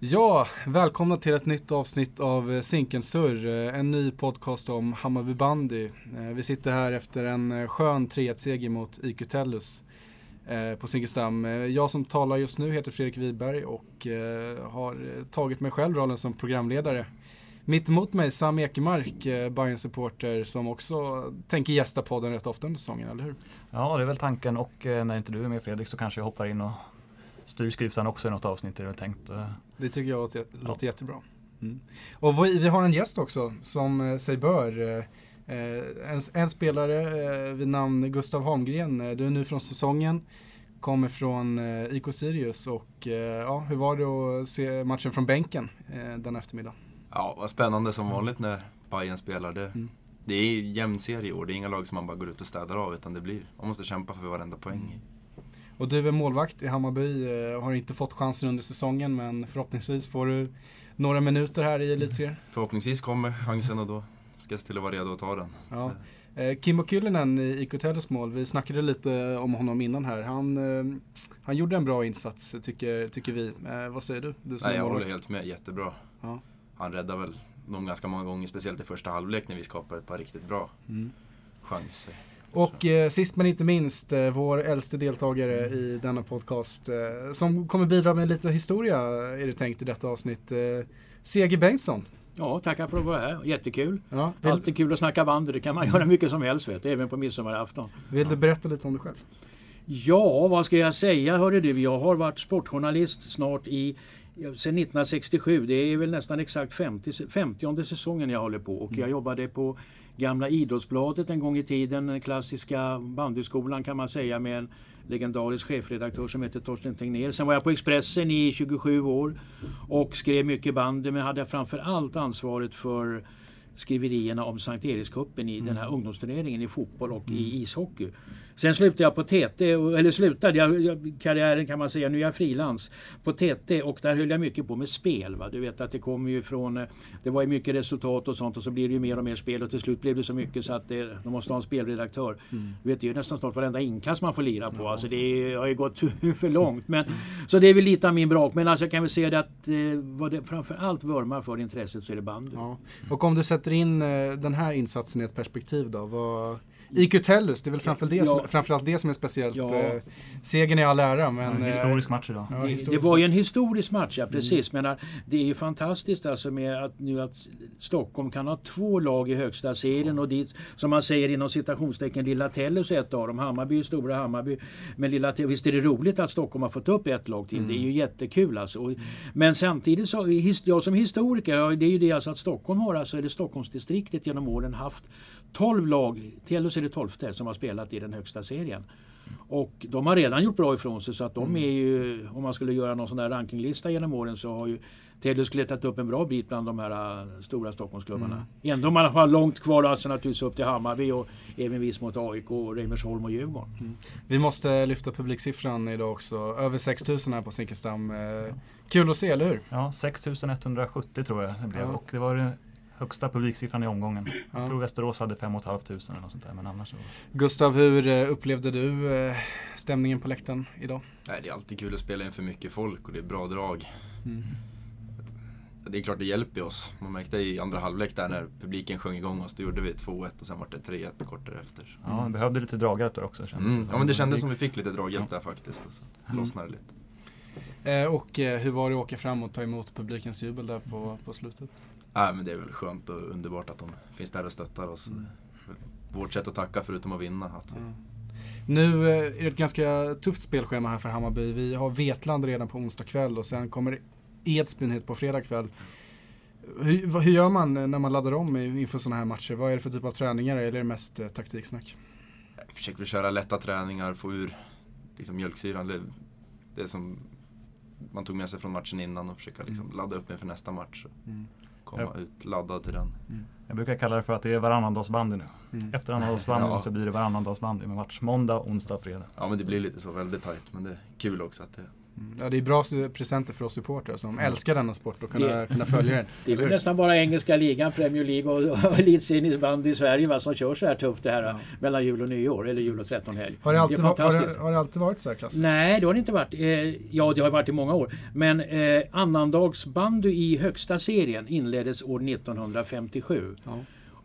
Ja, välkomna till ett nytt avsnitt av eh, Zinkenssurr, eh, en ny podcast om Hammarby bandy. Eh, vi sitter här efter en skön 3-1-seger mot IQ Tellus på Zinkensdamm. Jag som talar just nu heter Fredrik Wiberg och har tagit mig själv rollen som programledare. Mitt emot mig Sam Ekemark, bayern supporter som också tänker gästa podden rätt ofta under säsongen, eller hur? Ja, det är väl tanken och när inte du är med Fredrik så kanske jag hoppar in och styr skutan också i något avsnitt är det tänkt. Det tycker jag låter, ja. låter jättebra. Mm. Och vi, vi, har en gäst också som eh, sig bör. Eh, en, en, spelare eh, vid namn Gustav Holmgren. Eh, du är ny från säsongen. Kommer från eh, IK Sirius och eh, ja, hur var det att se matchen från bänken eh, den eftermiddag? Ja, vad spännande som vanligt när Bayern spelar. Det, mm. det är jämn serie i år. Det är inga lag som man bara går ut och städar av utan det blir, man måste kämpa för varenda poäng. Mm. Och du är målvakt i Hammarby, eh, har inte fått chansen under säsongen men förhoppningsvis får du några minuter här i Elitserien. Förhoppningsvis kommer chansen och då ska jag se till att vara redo att ta den. Ja. Eh, Kimmo Kyllönen i IK Tellus mål, vi snackade lite om honom innan här. Han, eh, han gjorde en bra insats tycker, tycker vi. vad säger du? du Nej, jag håller helt med, jättebra. Ja. Han räddar väl dem ganska många gånger, speciellt i första halvlek när vi skapar ett par riktigt bra mm. chanser. Och eh, sist men inte minst, eh, vår äldste deltagare i denna podcast eh, som kommer bidra med lite historia är det tänkt i detta avsnitt. Eh, CG Bengtsson. Ja, tackar för att vara här. Jättekul. Ja, vill... Alltid kul att snacka band. Det kan man göra mycket som helst, vet, även på midsommarafton. Vill du berätta lite om dig själv? Ja, vad ska jag säga hörru du. Jag har varit sportjournalist snart i sedan 1967. Det är väl nästan exakt 50, 50 säsongen jag håller på och jag mm. jobbade på gamla Idrottsbladet en gång i tiden, den klassiska bandyskolan kan man säga med en legendarisk chefredaktör som heter Torsten Tegnér. Sen var jag på Expressen i 27 år och skrev mycket bandy men hade framför allt ansvaret för skriverierna om Sankt Erikscupen i mm. den här ungdomsturneringen i fotboll och mm. i ishockey. Sen slutade jag på TT, eller slutade jag, karriären kan man säga, nu är jag frilans på TT och där höll jag mycket på med spel. Va? Du vet att det kommer ju från, eh, det var ju mycket resultat och sånt och så blir det ju mer och mer spel och till slut blev det så mycket så att det, de måste ha en spelredaktör. Mm. Du vet, det är ju nästan snart varenda inkast man får lira på. Ja. Alltså det har ju gått för långt. Men, mm. Så det är väl lite av min brak. Men alltså jag kan väl säga det att eh, vad det framförallt vurmar för intresset så är det bandy. Ja. Och om du sätter in eh, den här insatsen i ett perspektiv då? Vad IQ Tellus, det är väl framförallt det, som, framförallt det som är speciellt. Ja. Eh, segern i all ära men... En historisk match idag. Ja, det, det, var ju en historisk match, ja precis. Mm. Men det är ju fantastiskt alltså med att nu att Stockholm kan ha två lag i högsta serien och dit, som man säger inom citationstecken, Lilla Tellus är ett av dem. Hammarby är Stora Hammarby. Men Lilla Tellus, visst är det roligt att Stockholm har fått upp ett lag till. Mm. Det är ju jättekul alltså. Och, men samtidigt så, jag som historiker, det är ju det alltså att Stockholm har alltså, eller Stockholmsdistriktet genom åren haft 12 lag, Tellus är det 12 som har spelat i den högsta serien. Och de har redan gjort bra ifrån sig så att de mm. är ju, om man skulle göra någon sån där rankinglista genom åren så har ju Tellus klättrat upp en bra bit bland de här uh, stora Stockholmsklubbarna. Mm. Ändå man har långt kvar alltså naturligtvis upp till Hammarby och även viss mot AIK, Reimersholm och Djurgården. Mm. Vi måste lyfta publiksiffran idag också. Över 6000 här på Zinkensdamm. Eh, kul att se, eller hur? Ja, 6170 tror jag det blev. Ja. Och det var högsta publiksiffran i omgången. Ja. Jag tror Västerås hade 5 500 eller något sånt där. Men annars så... Gustav, hur eh, upplevde du eh, stämningen på läktaren idag? Nej, det är alltid kul att spela inför mycket folk och det är bra drag. Mm. Det är klart det hjälper oss. Man märkte i andra halvlek där när publiken sjöng igång oss. Då gjorde vi 2-1 och sen var det 3-1 kort därefter. Ja, vi behövde lite draghjälp där också. Mm. Ja, men det kändes som vi fick lite draghjälp ja. där faktiskt. Och så mm. lossnade det lite. Eh, och eh, hur var det att åka fram och ta emot publikens jubel där på, på slutet? Nej, men det är väl skönt och underbart att de finns där och stöttar oss. Mm. Vårt sätt att tacka förutom att vinna. Att vi... mm. Nu eh, är det ett ganska tufft spelschema här för Hammarby. Vi har Vetlanda redan på onsdag kväll och sen kommer Edsbyn hit på fredag kväll. Hur, hur, gör man när man laddar om inför sådana här matcher? Vad är det för typ av träningar eller är det mest eh, taktiksnack? Jag försöker köra lätta träningar, få ur liksom, mjölksyran. Det, det som man tog med sig från matchen innan och försöka liksom, mm. ladda upp inför nästa match. Mm komma ja. ut laddad till den. Mm. Jag brukar kalla det för att det är varannandagsbandy nu. Mm. Efter annandagsbandy ja. så blir det varannandagsbandy med match måndag, onsdag, fredag. Ja men det blir lite så väldigt tajt men det är kul också att det. Ja, det är bra presenter för oss supportrar som mm. älskar denna sport och kunna, det, kunna följa den. Det är väl nästan bara engelska ligan, Premier League och, och elitserien band i Sverige va, som kör så här tufft det här ja. mellan jul och nyår, eller jul och trettonhelg. Har det alltid, det har det, har det alltid varit så här klass? Nej, det har det inte varit. Eh, ja, det har varit i många år. Men eh, annandagsbandy i högsta serien inleddes år 1957. Ja.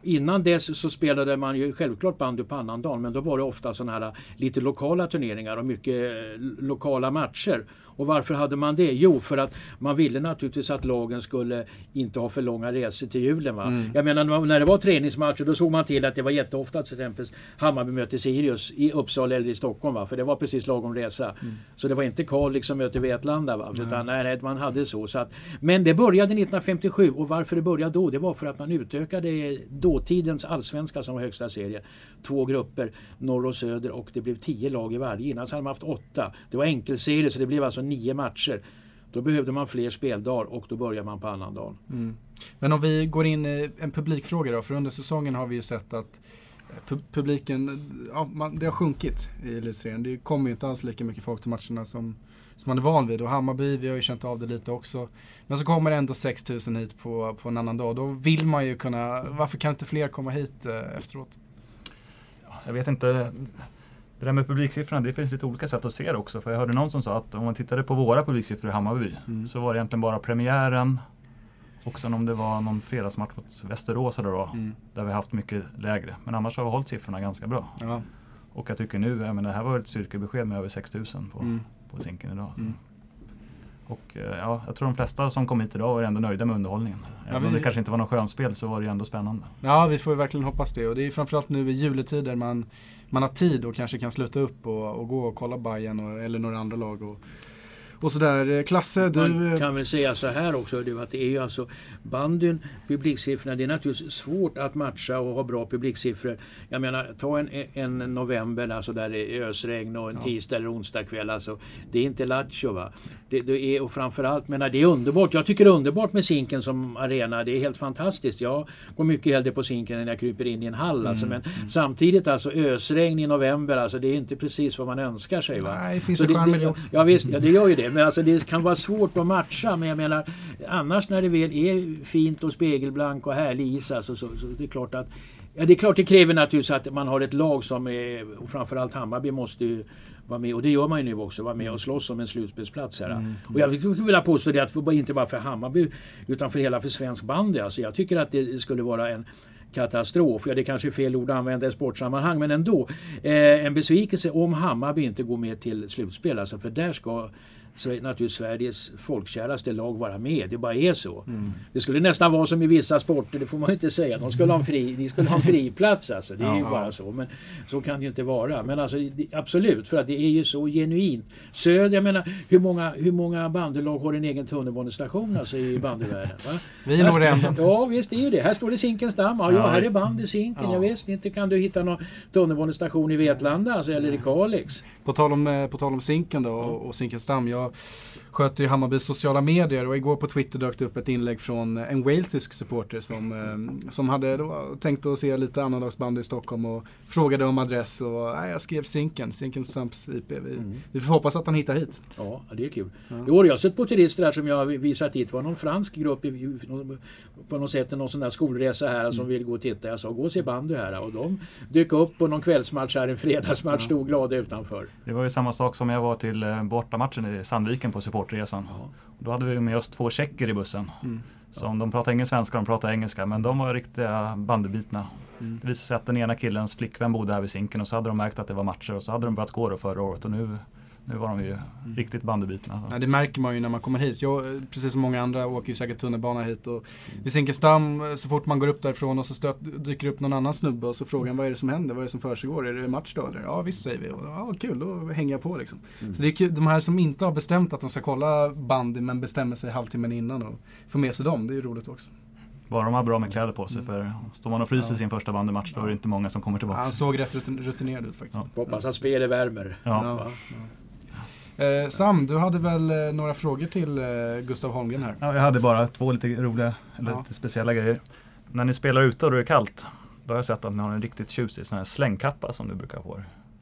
Innan dess så spelade man ju självklart bandy på annandagen men då var det ofta sådana här lite lokala turneringar och mycket eh, lokala matcher. Och varför hade man det? Jo, för att man ville naturligtvis att lagen skulle inte ha för långa resor till julen. Va? Mm. Jag menar när det var träningsmatcher då såg man till att det var jätteofta till exempel Hammarby möter Sirius i Uppsala eller i Stockholm. Va? För det var precis lagom resa. Mm. Så det var inte Kalix som möter Vetlanda. Va? Mm. Utan nej, man hade så. så att, men det började 1957 och varför det började då? Det var för att man utökade dåtidens allsvenska som var högsta serie. Två grupper, norr och söder och det blev tio lag i varje. Innan så hade man haft åtta. Det var enkelserie så det blev alltså nio matcher. Då behövde man fler speldagar och då börjar man på annandagen. Mm. Men om vi går in i en publikfråga då. För under säsongen har vi ju sett att eh, publiken, ja, man, det har sjunkit i elitserien. Det kommer ju inte alls lika mycket folk till matcherna som, som man är van vid. Och Hammarby, vi har ju känt av det lite också. Men så kommer det ändå 6000 hit på, på en annan dag. Då vill man ju kunna, varför kan inte fler komma hit eh, efteråt? Jag vet inte. Det där med publiksiffrorna, det finns lite olika sätt att se det också. För jag hörde någon som sa att om man tittade på våra publiksiffror i Hammarby mm. så var det egentligen bara premiären och sen om det var någon fredagsmatch mot Västerås eller då, mm. där vi haft mycket lägre. Men annars har vi hållit siffrorna ganska bra. Ja. Och jag tycker nu, jag menar, det här var ett styrkebesked med över 6000 på, mm. på Zinken idag. Mm. Och eh, ja, jag tror de flesta som kom hit idag är ändå nöjda med underhållningen. Även ja, vi... om det kanske inte var något skönspel så var det ändå spännande. Ja, vi får verkligen hoppas det. Och det är framförallt nu i juletider man, man har tid och kanske kan sluta upp och, och gå och kolla Bayern eller några andra lag. Och, och sådär. Eh, Klasse, du... Man eh, kan väl säga så här också, att det är ju alltså bandyn, publiksiffrorna, det är naturligtvis svårt att matcha och ha bra publiksiffror. Jag menar, ta en, en november, alltså där det är ösregn och en ja. tisdag eller onsdag kväll, alltså. Det är inte Lattjo va. Det, det, är, och framförallt, menar, det är underbart. Jag tycker det är underbart med Zinken som arena. Det är helt fantastiskt. Jag går mycket hellre på Zinken än jag kryper in i en hall. Alltså. Mm. Men mm. samtidigt alltså ösregn i november, alltså det är inte precis vad man önskar sig. Va? Nej, finns det charm i det också. Ja visst, ja, det gör ju det. Men alltså det kan vara svårt att matcha. Men jag menar, annars när det väl är fint och spegelblank och härlig is alltså, så, så det är klart att Ja, det är klart det kräver naturligtvis att man har ett lag som är, och framförallt Hammarby måste ju vara med, och det gör man ju nu också, vara med och slåss om en slutspelsplats. Här. Mm. Och jag vill påstå det att inte bara för Hammarby utan för hela för svensk bandy. Alltså jag tycker att det skulle vara en katastrof. Ja, det kanske är fel ord att använda i sportsammanhang, men ändå. Eh, en besvikelse om Hammarby inte går med till slutspel. Alltså, för där ska så är naturligtvis Sveriges folkkäraste lag vara med. Det bara är så. Mm. Det skulle nästan vara som i vissa sporter, det får man inte säga. De skulle ha en, fri, de skulle ha en friplats alltså. Det är ja, ju bara så. Men så kan det ju inte vara. Men alltså absolut, för att det är ju så genuint. Söder, jag menar, hur många, hur många bandylag har en egen tunnelbanestation alltså, i bandyvärlden? Va? Vi är nog det enda. Ja visst, det är ju det. Här står det Zinkens damm. Ja, ja, här är bandy Zinken. Ja. ja visst, inte kan du hitta någon tunnelbanestation i Vetlanda alltså, eller i Kalix. På tal om, eh, på tal om Zinken då och, och Zinkensdamm. Jag sköter ju Hammarbys sociala medier och igår på Twitter dök det upp ett inlägg från en walesisk supporter som, eh, som hade då tänkt att se lite annandagsband i Stockholm och frågade om adress och nej, jag skrev Zinken, Zinken Stumps IP. Vi, mm. vi får hoppas att han hittar hit. Ja, det är kul. Ja. Jo, jag har sett på turister här som jag visat hit. Det var någon fransk grupp i, på något sätt, någon sån där skolresa här mm. som ville gå och titta. Jag sa gå och se bandy här och de dök upp på någon kvällsmatch här, en fredagsmatch, ja. stod glada utanför. Det var ju samma sak som jag var till eh, bortamatchen i Sandviken på supportresan. Ja. Då hade vi med oss två tjecker i bussen. Mm. Som de pratade ingen svenska, de pratade engelska, men de var riktiga bandybitna. Mm. Det visade sig att den ena killens flickvän bodde här vid Zinken och så hade de märkt att det var matcher och så hade de börjat gå då förra året och nu nu var de ju mm. riktigt bandybitna. Ja, det märker man ju när man kommer hit. Jag, precis som många andra, åker ju säkert tunnelbana hit. Och mm. Vid Zinkensdamm, så fort man går upp därifrån och så stöt, dyker upp någon annan snubbe och så frågar han vad är det som händer? Vad är det som försiggår? Är det match då? Eller? Ja visst säger vi. Och, ja kul, då hänger jag på liksom. Mm. Så det är kul, de här som inte har bestämt att de ska kolla bandy men bestämmer sig halvtimmen innan och får med sig dem. Det är ju roligt också. Bara de har bra med kläder på sig. Mm. För står man och fryser ja. sin första bandymatch då är det inte många som kommer tillbaka. Han såg rätt rutinerad ut faktiskt. Ja. Hoppas att spelet värmer. Ja. ja. Eh, Sam, du hade väl eh, några frågor till eh, Gustav Holmgren här? Ja, jag hade bara två lite roliga, eller ja. lite speciella grejer. När ni spelar ute och det är kallt, då har jag sett att ni har en riktigt tjusig sån här slängkappa som du brukar få.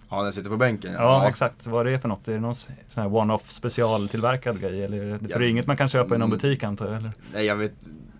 Ja, jag sitter på bänken. Ja, exakt. Vad är det för något? Är det någon sån här one-off specialtillverkad grej? Eller är det, för det är inget man kan köpa i någon Mm. butik antar jag? Eller? Nej, jag vet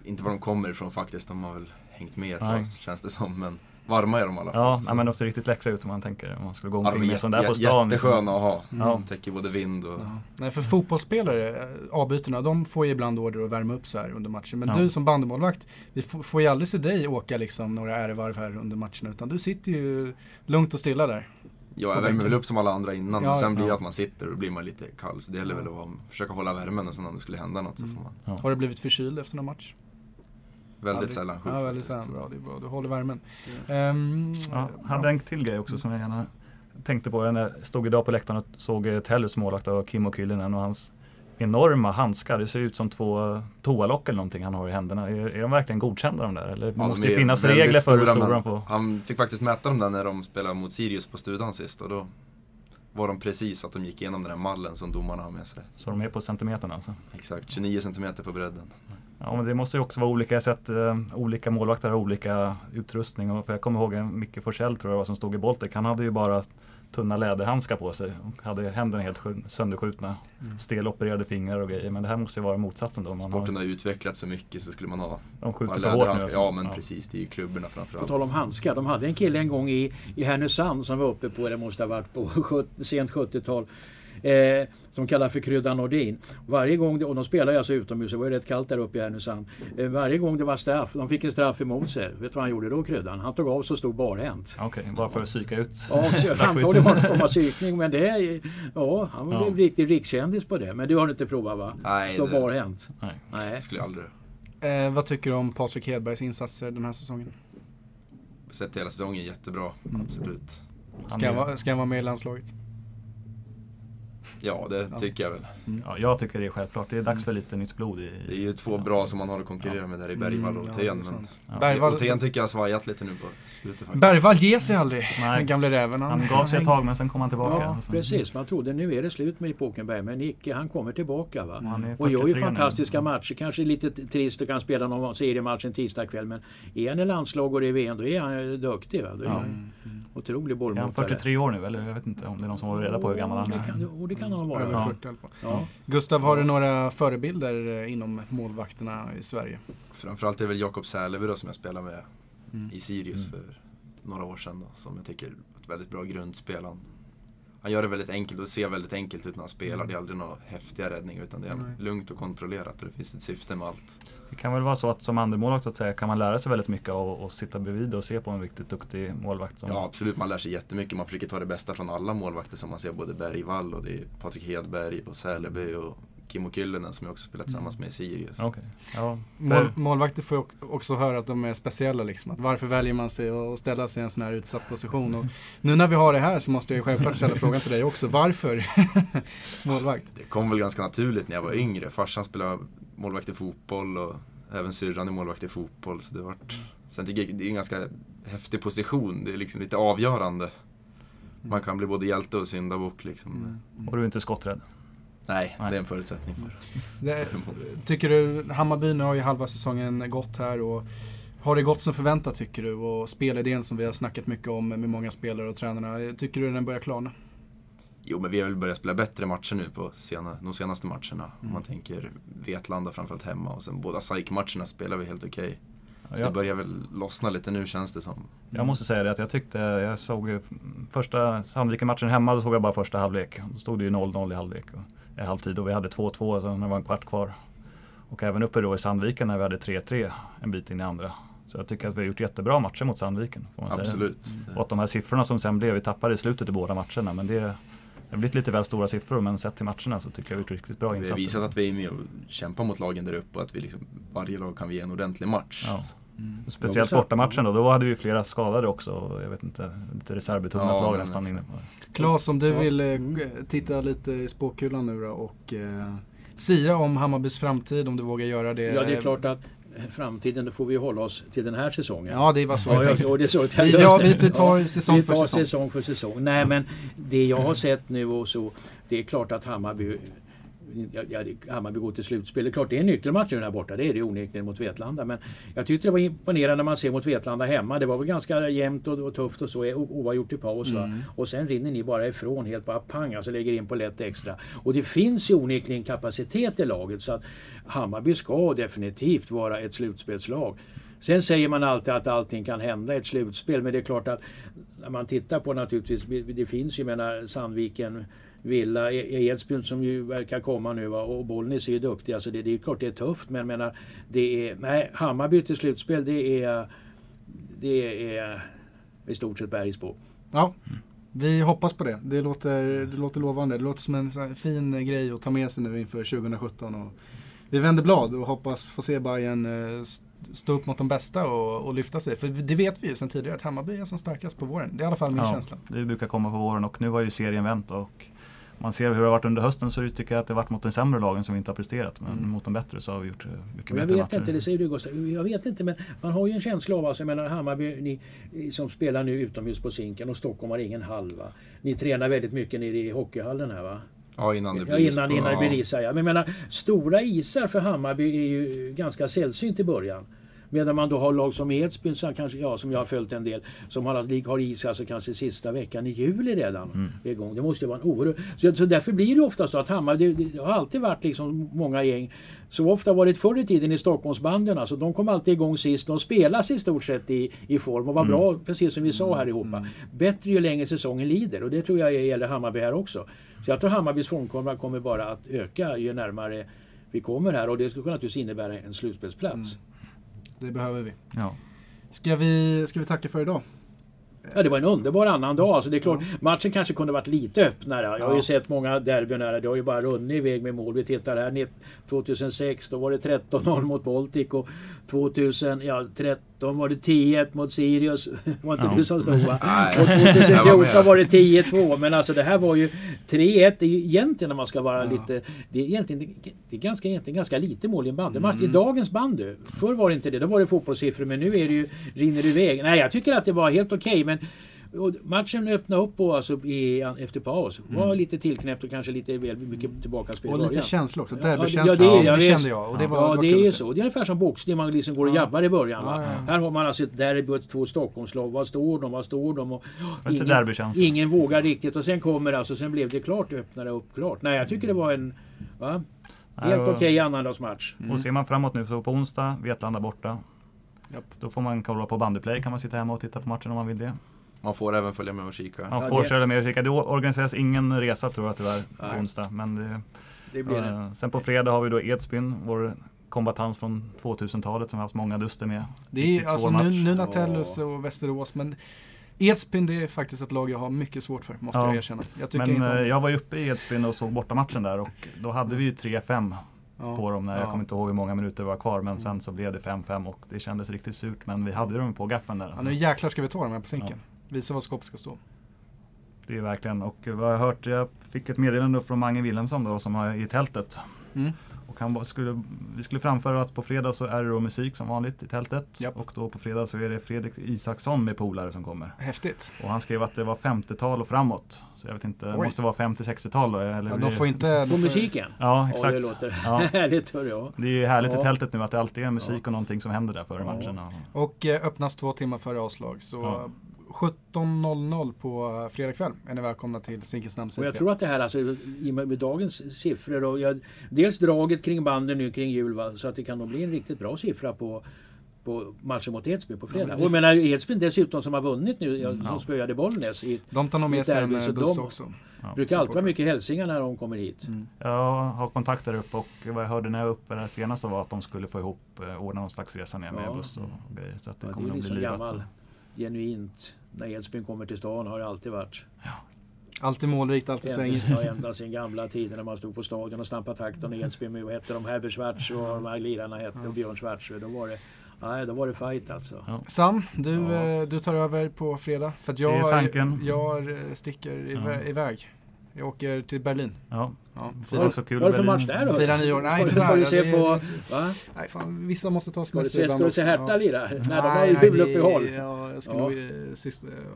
inte var de kommer ifrån faktiskt. De har väl hängt med ett tag känns det som. Men varma är de i alla fall. Ja, Så- nej, men de ser riktigt läckra ut om man tänker om man skulle gå Ja, omkring är med sån där på stan. liksom. Jättesköna att ha. Ja. De täcker både vind och... Ja. Nej, för fotbollsspelare, eh, avbytarna, de får ju ibland order att värma upp så här under matchen. Men Ja. du som bandymålvakt, vi får, ju aldrig se dig åka liksom några ärevarv här under matcherna. Utan du sitter ju lugnt och stilla där. Ja, jag värmer väl upp som alla andra innan. Ja, men sen blir det ja. att man sitter och då blir man lite kall. Så det gäller väl att försöka hålla värmen och sen om det skulle hända något så Mm. får man Ja. Har du blivit förkyld efter någon match? Väldigt sällan sjuk Ja, väldigt faktiskt. sällan. Bra, det är bra. Du håller värmen. Ehm, Ja, hade en till grej också som jag gärna tänkte på. Jag stod idag på läktaren och såg eh, Tellus målvakt av Kimmo Kyllinen och hans enorma handskar. Det ser ut som två toalock eller någonting han har i händerna. Är, är de verkligen godkända de där? Eller Ja, det måste de ju finnas regler för hur stora de får? Han fick faktiskt mäta dem där när de spelade mot Sirius på Studan sist. Och då var de precis att de gick igenom den här mallen som domarna har med sig. Så de är på centimetern alltså? Exakt, 29 centimeter på bredden. Ja, men det måste ju också vara olika. Sett eh, olika målvakter har olika utrustning. Och för jag kommer ihåg en Micke Forsell tror jag som stod i Baltic. Han hade ju bara tunna läderhandskar på sig och hade händerna helt skjut- sönderskjutna. Mm. Stelopererade fingrar och grejer. Men det här måste ju vara motsatsen då. Man Sporten har, har utvecklats så mycket så skulle man ha de skjuter för hårt nu. Alltså. Ja men precis, det är ju klubborna På framförallt. tal om handskar. De hade en kille en gång i, i Härnösand som var uppe på, det måste ha varit på sent 70-tal. Eh, som kallas för Krydda Nordin. Varje gång, det, och de spelade alltså utomhus, det var ju rätt kallt där uppe i Härnösand. Eh, varje gång det var straff, de fick en straff emot sig. Vet du vad han gjorde då Kryddan? Han tog av sig och stod barhänt. Okej, bara för att psyka ut Ja, antagligen var det en form av psykning men det ja, han var Ja. en riktig rikskändis på det. Men du har inte provat va? Nej, Stå det- barhänt? Nej. Nej. Skulle jag aldrig Eh, vad tycker du om Patrik Hedbergs insatser den här säsongen? Sett hela säsongen jättebra, Mm. absolut. Ska han, vara, ska han vara med i landslaget? Ja, det Ja. tycker jag väl. Ja, jag tycker det är självklart. Det är dags för lite nytt blod i... Det är ju två bra som man har att konkurrera med där i Bergvall och Mm, ja, Thén. det är men sant. Ja. Bergvall, och Thén tycker jag har svajat lite nu på slutet faktiskt. Bergvall ger sig aldrig, Nej. den gamle räven. Han gav sig ett tag men sen kom han tillbaka. Ja, Och sen- precis. Man trodde nu är det slut med Epokenberg, men icke. Han kommer tillbaka. Va? Han är Och gör 43 ju nu. fantastiska matcher. Kanske lite trist att kan spela någon seriematch en tisdagkväll. Men är han i landslag och det är VM, då är han duktig. Va? Då är Ja. han otrolig Är han bollmotare. 43 år nu eller? Jag vet inte om det är någon som har reda på hur gammal han Det är. kan, och det kan han vara. Över Ja. 40 i alla fall. Ja. Gustav, har du några förebilder eh, inom målvakterna i Sverige? Framförallt är det väl Jakob Säleby som jag spelade med Mm. i Sirius Mm. för några år sedan. Då, som jag tycker är ett väldigt bra grundspel. Han, han gör det väldigt enkelt och ser väldigt enkelt ut när han spelar. Det är aldrig några häftiga räddningar utan det är Nej. lugnt och kontrollerat och det finns ett syfte med allt. Det kan väl vara så att som andremålvakt så att säga kan man lära sig väldigt mycket av att sitta bredvid och se på en riktigt duktig målvakt. Som, Ja absolut, man lär sig jättemycket. Man försöker ta det bästa från alla målvakter som man ser. Både Bergvall och det är Patrik Hedberg och Säleby och Kimmo Kyllönen som jag också spelat tillsammans med i Sirius. Okej. Ja. Mål, målvakter får också höra att de är speciella. Liksom. Att varför väljer man sig att ställa sig i en sån här utsatt position? Och nu när vi har det här så måste jag självklart ställa frågan till dig också. Varför målvakt? Det kom väl ganska naturligt när jag var yngre. Farsan spelade målvakt i fotboll och även syrran är målvakt i fotboll. Så det vart... Sen tycker jag det är en ganska häftig position. Det är liksom lite avgörande. Man kan bli både hjälte och syndabock liksom. Och du är inte skotträdd? Nej, Nej. det är en förutsättning för Det, tycker du, Hammarby nu har ju halva säsongen gått här och har det gått som förväntat tycker du? Och spelidén som vi har snackat mycket om med många spelare och tränarna, tycker du den börjar klarna? Jo, men vi har väl börjat spela bättre matcher nu på sena, de senaste matcherna. Om Mm. man tänker Vetlanda framförallt hemma och sen båda SAIK-matcherna spelar vi helt okej. Så det börjar väl lossna lite nu känns det som. jag måste säga det att jag tyckte, jag såg första Sandviken-matchen hemma, då såg jag bara första halvlek. Då stod det ju 0-0 i halvlek. Och, i halvtid och vi hade 2-2 så när det var en kvart kvar. Och även uppe då i Sandviken när vi hade 3-3 en bit in i andra. Så jag tycker att vi har gjort jättebra matcher mot Sandviken. Får man Säga. Absolut. Och att de här siffrorna som sen blev, vi tappade i slutet i båda matcherna. Men det, det har blivit lite väl stora siffror men sett till matcherna så tycker jag vi har gjort riktigt bra Vi insatser. har visat att vi är med och kämpar mot lagen där uppe och att vi liksom, varje lag kan vi ge en ordentlig match. Ja. Mm. Speciellt bortamatchen då, då hade vi flera skadade också. Jag vet inte, lite reservbetonat Ja, lag nästan inne. Klas, om du Ja. vill eh, titta lite i spåkulan nu då och eh, sia om Hammarbys framtid om du vågar göra det. ja, det är klart att framtiden, då får vi hålla oss till den här säsongen. Ja, det var så Ja, jag ja, tänkte. och det är så Vi, ja, vi, vi tar Ja, säsong vi för tar säsong. säsong för säsong. Nej men det jag har sett nu och så, det är klart att Hammarby ja, Hammarby går till slutspel. Det är klart det är en nyckelmatch här borta. Det är det onekligen mot Vetlanda. Men jag tyckte det var imponerande när man ser mot Vetlanda hemma. Det var väl ganska jämnt och, och tufft och så. Oavgjort i paus. Mm. Och sen rinner ni bara ifrån helt bara pang. Alltså lägger in på lätt extra. Och det finns ju onekligen kapacitet i laget. Så att Hammarby ska definitivt vara ett slutspelslag. Sen säger man alltid att allting kan hända i ett slutspel. Men det är klart att när man tittar på naturligtvis. Det finns ju, menar Sandviken Villa, e- Edsbyn som ju verkar komma nu va? och Bollnäs är ju duktiga så det, det är klart det är tufft men jag menar, det är, nej, Hammarby till slutspel det är, det är i stort sett bergis på. Ja, vi hoppas på det. Det låter, det låter lovande. Det låter som en fin grej att ta med sig nu inför 2017. Och vi vänder blad och hoppas få se Bayern eh, stå upp mot de bästa och, och, lyfta sig. För det vet vi ju sedan tidigare att Hammarby är som starkast på våren. Det är i alla fall min ja, känsla. Det brukar komma på våren och nu har ju serien vänt och man ser hur det har varit under hösten så tycker jag att det har varit mot de sämre lagen som vi inte har presterat. Men mm. mot de bättre så har vi gjort eh, mycket jag bättre vet matcher. Inte, det säger du Gustav. Jag vet inte men man har ju en känsla av, alltså, jag menar Hammarby ni, som spelar nu utomhus på Zinken och Stockholm har ingen halva. Ni tränar väldigt mycket nere i hockeyhallen här va? Ja, innan det blir ja, innan, innan det blir is. Ja. Men jag menar, stora isar för Hammarby är ju ganska sällsynt i början. Medan man då har lag som Edsbyn, som, kanske, ja, som jag har följt en del, som har, har is alltså kanske sista veckan i juli redan. Mm. Igång. Det måste ju vara en oerhörd... Så, så därför blir det ofta så att Hammar, det, det, har alltid varit liksom många gäng. Så ofta varit förr i tiden i Stockholmsbanden. Alltså, de kom alltid igång sist. De spelas i stort sett i, i form och var mm. bra, precis som vi sa här ihop. Mm. Bättre ju längre säsongen lider och det tror jag gäller Hammarby här också. Så jag tror Hammarbys formkurva kommer bara att öka ju närmare vi kommer här och det skulle naturligtvis innebära en slutspelsplats. Mm. Det behöver vi. Ja. Ska vi, ska vi tacka för idag? Ja, det var en underbar annan dag. Alltså, det är klart, ja. Matchen kanske kunde varit lite öppnare. Jag har ju sett många derbyn här. Det har ju bara runnit iväg med mål. Vi tittar här 2006, då var det 13-0 mot Baltic och 2013 var det 10-1 mot Sirius. var inte ja. du som stod va? och 2014 var det 10-2. Men alltså det här var ju 3-1. Det är ju egentligen när man ska vara ja. lite... Det är egentligen det är ganska, egentligen ganska lite mål i en bandymatch. Mm. I dagens bandy. Förr var det inte det. Då var det fotbollssiffror. Men nu är det ju, rinner iväg. Nej, jag tycker att det var helt okej. Okay, men och matchen öppnade upp på alltså i, efter paus. Var mm. lite tillknäppt och kanske lite väl mycket tillbakaspel Och lite känsla också. Derbykänsla. Ja, det, ja, det kände jag. Och det var, ja, det är så. Det är ungefär som boxning. Man liksom går och ja. jabbar i början. Ja, ja. Här har man alltså ett derby och två Stockholmslag. Vad står de? Vad står de? Och, ingen, ingen vågar riktigt. Och sen kommer alltså, sen blev det klart. Öppnade upp klart. Nej, jag tycker det var en... Va? Helt okej okay annandagsmatch. Mm. Och ser man framåt nu så på onsdag, Vetlanda borta. Japp. Då får man kolla på bandyplay. Kan man sitta hemma och titta på matchen om man vill det. Man får även följa med och kika. Man får följa med och kika. Det organiseras ingen resa tror jag tyvärr på onsdag. Men det, det blir det. Uh, sen på fredag har vi då Edsbyn, vår kombatans från 2000-talet som vi har haft många duster med. Det är alltså nu, nu Natellus och Västerås men Edsbyn det är faktiskt ett lag jag har mycket svårt för, måste ja. jag erkänna. Jag men uh, jag var ju uppe i Edsbyn och såg bortamatchen där och då hade vi ju 3-5 ja. på dem. När, ja. Jag kommer inte ihåg hur många minuter det var kvar men sen så blev det 5-5 och det kändes riktigt surt. Men vi hade dem på gaffeln där. Ja, nu jäklar ska vi ta dem här på sinken. Visa var skåpet ska stå. Det är verkligen, och vad jag har hört, jag fick ett meddelande från Mange Wilhelmsson då, som har i tältet. Mm. Och han skulle, vi skulle framföra att på fredag så är det då musik som vanligt i tältet. Yep. Och då på fredag så är det Fredrik Isaksson med polare som kommer. Häftigt. Och han skrev att det var 50-tal och framåt. Så jag vet inte, det måste vara 50-60-tal då? Eller ja, de får inte... På musiken? Ja, exakt. Oh, det låter ja. härligt. Ja. Det är ju härligt ja. i tältet nu att det alltid är musik och någonting som händer där före ja. matchen. Och eh, öppnas två timmar före avslag. Så 17.00 på eh, fredag kväll är ni välkomna till Zinkensnamns Och jag tror att det här alltså, i med dagens siffror och jag, dels draget kring banden nu kring jul va, så att det kan nog bli en riktigt bra siffra på på matchen mot Edsbyn på fredag. Ja, och jag menar Edsbyn dessutom som har vunnit nu, mm. som spöade Bollnäs i De tar nog med sig en buss de också. Ja, brukar alltid vara mycket hälsningar när de kommer hit. Mm. Jag har kontakter upp och vad jag hörde när jag var uppe där senast var att de skulle få ihop, eh, ordna någon slags resa ner med ja. buss och grejer. Så att det ja, kommer det är liksom bli gammal, genuint när Edsbyn kommer till stan har det alltid varit. Ja. Alltid målrikt, alltid svängigt. Ja, ända sedan gamla tider när man stod på stadion och stampade takten i Edsbyn vad hette de, Herbert Schwarz och de här lirarna hette, och Björn Schwarz. Då var det Nej, då var det fight alltså. Ja. Sam, du, ja. Eh, du tar över på fredag. För att jag, jag eh, sticker iväg. Ja. iväg. Jag åker till Berlin. Ja. Ja, vad är det för match där då? Fira nyår. Nej, ska, ska du se på... Va? Nej, fan, vissa måste ta semester Ska du se, ska du se Hertha lira? Ja. När de har ju juluppehåll. Ja, jag ska ja. nog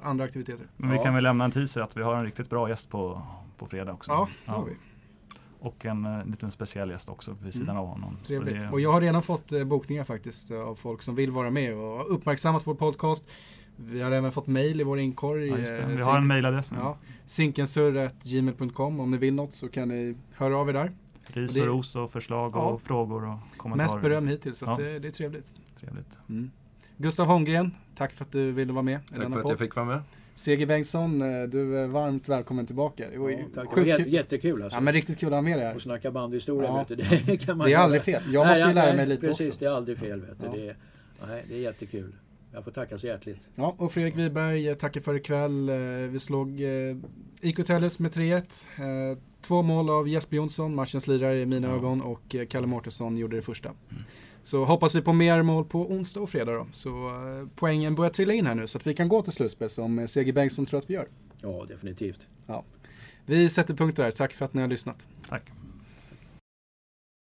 andra aktiviteter. Men vi kan väl lämna en teaser att vi har en riktigt bra gäst på, på fredag också. Ja, det har vi. och en uh, liten speciell gäst också vid sidan mm. av honom. Trevligt. Det... Och jag har redan fått uh, bokningar faktiskt uh, av folk som vill vara med och uppmärksammat vår podcast. Vi har även fått mail i vår inkorg. Ja, Vi har en mailadress nu. Ja, sinkensurr.gmail.com Om ni vill något så kan ni höra av er där. Ris och ros och förslag ja. och frågor och kommentarer. Mest beröm hittills, så ja. det, det, är trevligt. Trevligt. Mm. Gustav Holmgren, tack för att du ville vara med. Tack för att podd. jag fick vara med. CG Bengtsson, eh, du är varmt välkommen tillbaka. Det var, ja, tack. Det var jättekul alltså. Ja, men riktigt kul att ha med dig här. Och snacka bandyhistoria, ja. vet du. Det, kan man det är aldrig fel. Jag måste ju lära mig lite precis, också. Precis, det är aldrig fel. Vet du. Ja. Det, är, nej, det är jättekul. Jag får tacka så hjärtligt. Ja, och Fredrik Wiberg eh, tackar för ikväll. Eh, vi slog IK Tellus med 3-1. Två mål av Jesper Jonsson, matchens lirare i mina ja. ögon, och Kalle Mårtensson gjorde det första. Mm. Så hoppas vi på mer mål på onsdag och fredag då. Så eh, poängen börjar trilla in här nu så att vi kan gå till slutspel som eh, CG Bengtsson tror att vi gör. Ja, definitivt. Ja. Vi sätter punkt där. Tack för att ni har lyssnat. Tack.